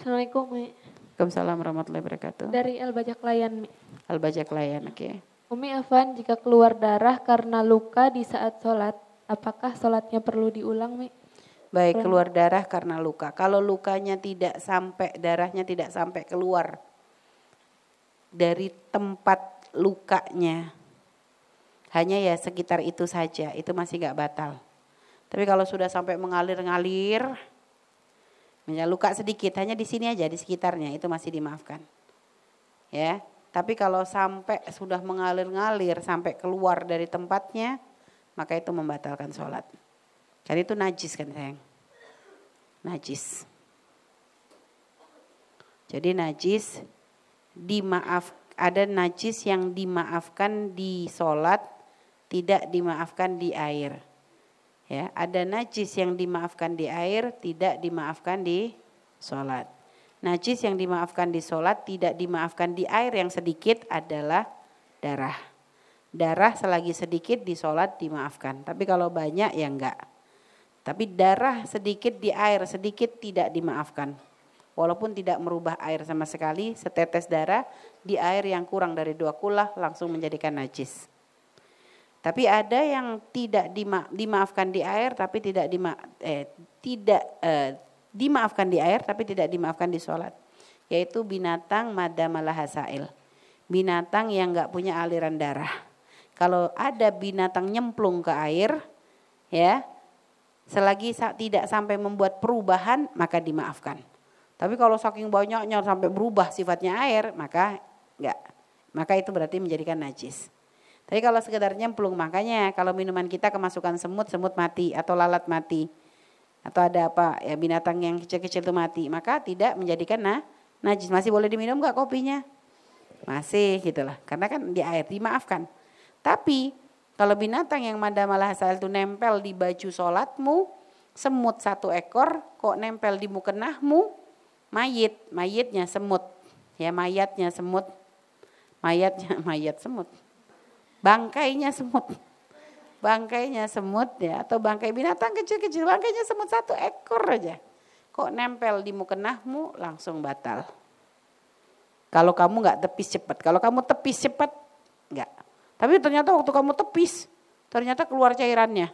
Assalamualaikum Mi. Waalaikumsalam warahmatullahi wabarakatuh. Dari El Bajak Layan Mi. Al bajak layan, oke. Umi Afan, jika keluar darah karena luka di saat sholat, apakah sholatnya perlu diulang Mi? Baik, keluar darah karena luka. Kalau lukanya tidak sampai, darahnya tidak sampai keluar dari tempat lukanya, hanya ya sekitar itu saja, itu masih nggak batal. Tapi kalau sudah sampai mengalir-ngalir, misalnya luka sedikit, hanya di sini aja, di sekitarnya, itu masih dimaafkan. Ya, tapi kalau sampai sudah mengalir-ngalir, sampai keluar dari tempatnya, maka itu membatalkan sholat. Karena itu najis kan sayang. Najis. Jadi najis dimaaf ada najis yang dimaafkan di sholat, tidak dimaafkan di air. Ya, ada najis yang dimaafkan di air, tidak dimaafkan di sholat. Najis yang dimaafkan di sholat, tidak dimaafkan di air yang sedikit adalah darah. Darah selagi sedikit di sholat dimaafkan, tapi kalau banyak ya enggak. Tapi darah sedikit di air, sedikit tidak dimaafkan. Walaupun tidak merubah air sama sekali, setetes darah di air yang kurang dari dua kulah langsung menjadikan najis. Tapi ada yang tidak dima, dimaafkan di air, tapi tidak dima, eh, tidak eh, dimaafkan di air, tapi tidak dimaafkan di sholat. Yaitu binatang madamalah hasail. Binatang yang nggak punya aliran darah. Kalau ada binatang nyemplung ke air, ya Selagi tidak sampai membuat perubahan maka dimaafkan. Tapi kalau saking banyaknya sampai berubah sifatnya air maka enggak. Maka itu berarti menjadikan najis. Tapi kalau sekedar nyemplung makanya kalau minuman kita kemasukan semut, semut mati atau lalat mati. Atau ada apa ya binatang yang kecil-kecil itu mati. Maka tidak menjadikan nah, najis. Masih boleh diminum enggak kopinya? Masih gitulah. Karena kan di air dimaafkan. Tapi kalau binatang yang mada malah asal itu nempel di baju sholatmu, semut satu ekor kok nempel di mukenahmu, mayit, mayitnya semut, ya mayatnya semut, mayatnya mayat semut, bangkainya semut, bangkainya semut ya atau bangkai binatang kecil-kecil, bangkainya semut satu ekor aja, kok nempel di mukenahmu langsung batal. Kalau kamu nggak tepis cepat, kalau kamu tepis cepat nggak. Tapi ternyata waktu kamu tepis, ternyata keluar cairannya.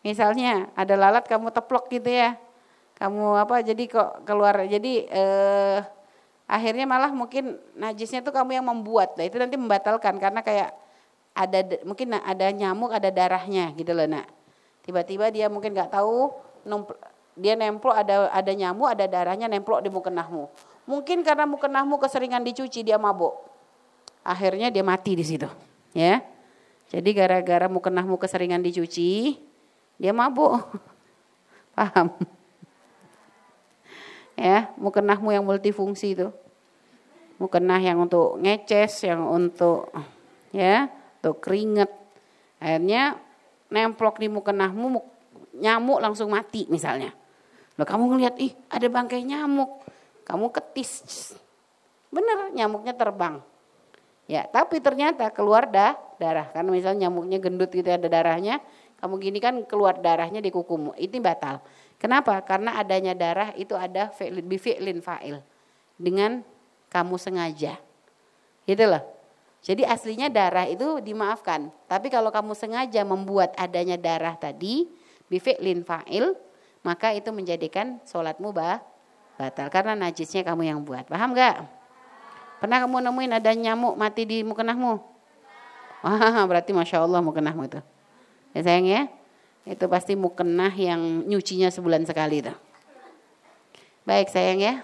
Misalnya ada lalat kamu teplok gitu ya. Kamu apa jadi kok keluar jadi eh, akhirnya malah mungkin najisnya tuh kamu yang membuat. Nah, itu nanti membatalkan karena kayak ada mungkin ada nyamuk, ada darahnya gitu loh, Nak. Tiba-tiba dia mungkin nggak tahu dia nemplok ada ada nyamuk, ada darahnya nemplok di mukenahmu. Mungkin karena mukenahmu keseringan dicuci dia mabuk. Akhirnya dia mati di situ ya. Jadi gara-gara mukenahmu keseringan dicuci, dia mabuk. Paham? ya, mukenahmu yang multifungsi itu. Mukenah yang untuk ngeces, yang untuk ya, untuk keringet. Akhirnya nemplok di mukenahmu, nyamuk langsung mati misalnya. Loh kamu ngeliat, ih ada bangkai nyamuk. Kamu ketis. Bener, nyamuknya terbang. Ya, tapi ternyata keluar dah darah. Karena misalnya nyamuknya gendut gitu ada darahnya, kamu gini kan keluar darahnya di kukumu. Itu batal. Kenapa? Karena adanya darah itu ada fi'lin bifi'lin fa'il. Dengan kamu sengaja. Gitu loh. Jadi aslinya darah itu dimaafkan. Tapi kalau kamu sengaja membuat adanya darah tadi, bifi'lin fa'il, maka itu menjadikan sholatmu bah, batal. Karena najisnya kamu yang buat. Paham gak? Pernah kamu nemuin ada nyamuk mati di mukenahmu? Wah, berarti Masya Allah mukenahmu itu. Ya sayang ya, itu pasti mukenah yang nyucinya sebulan sekali itu. Baik sayang ya.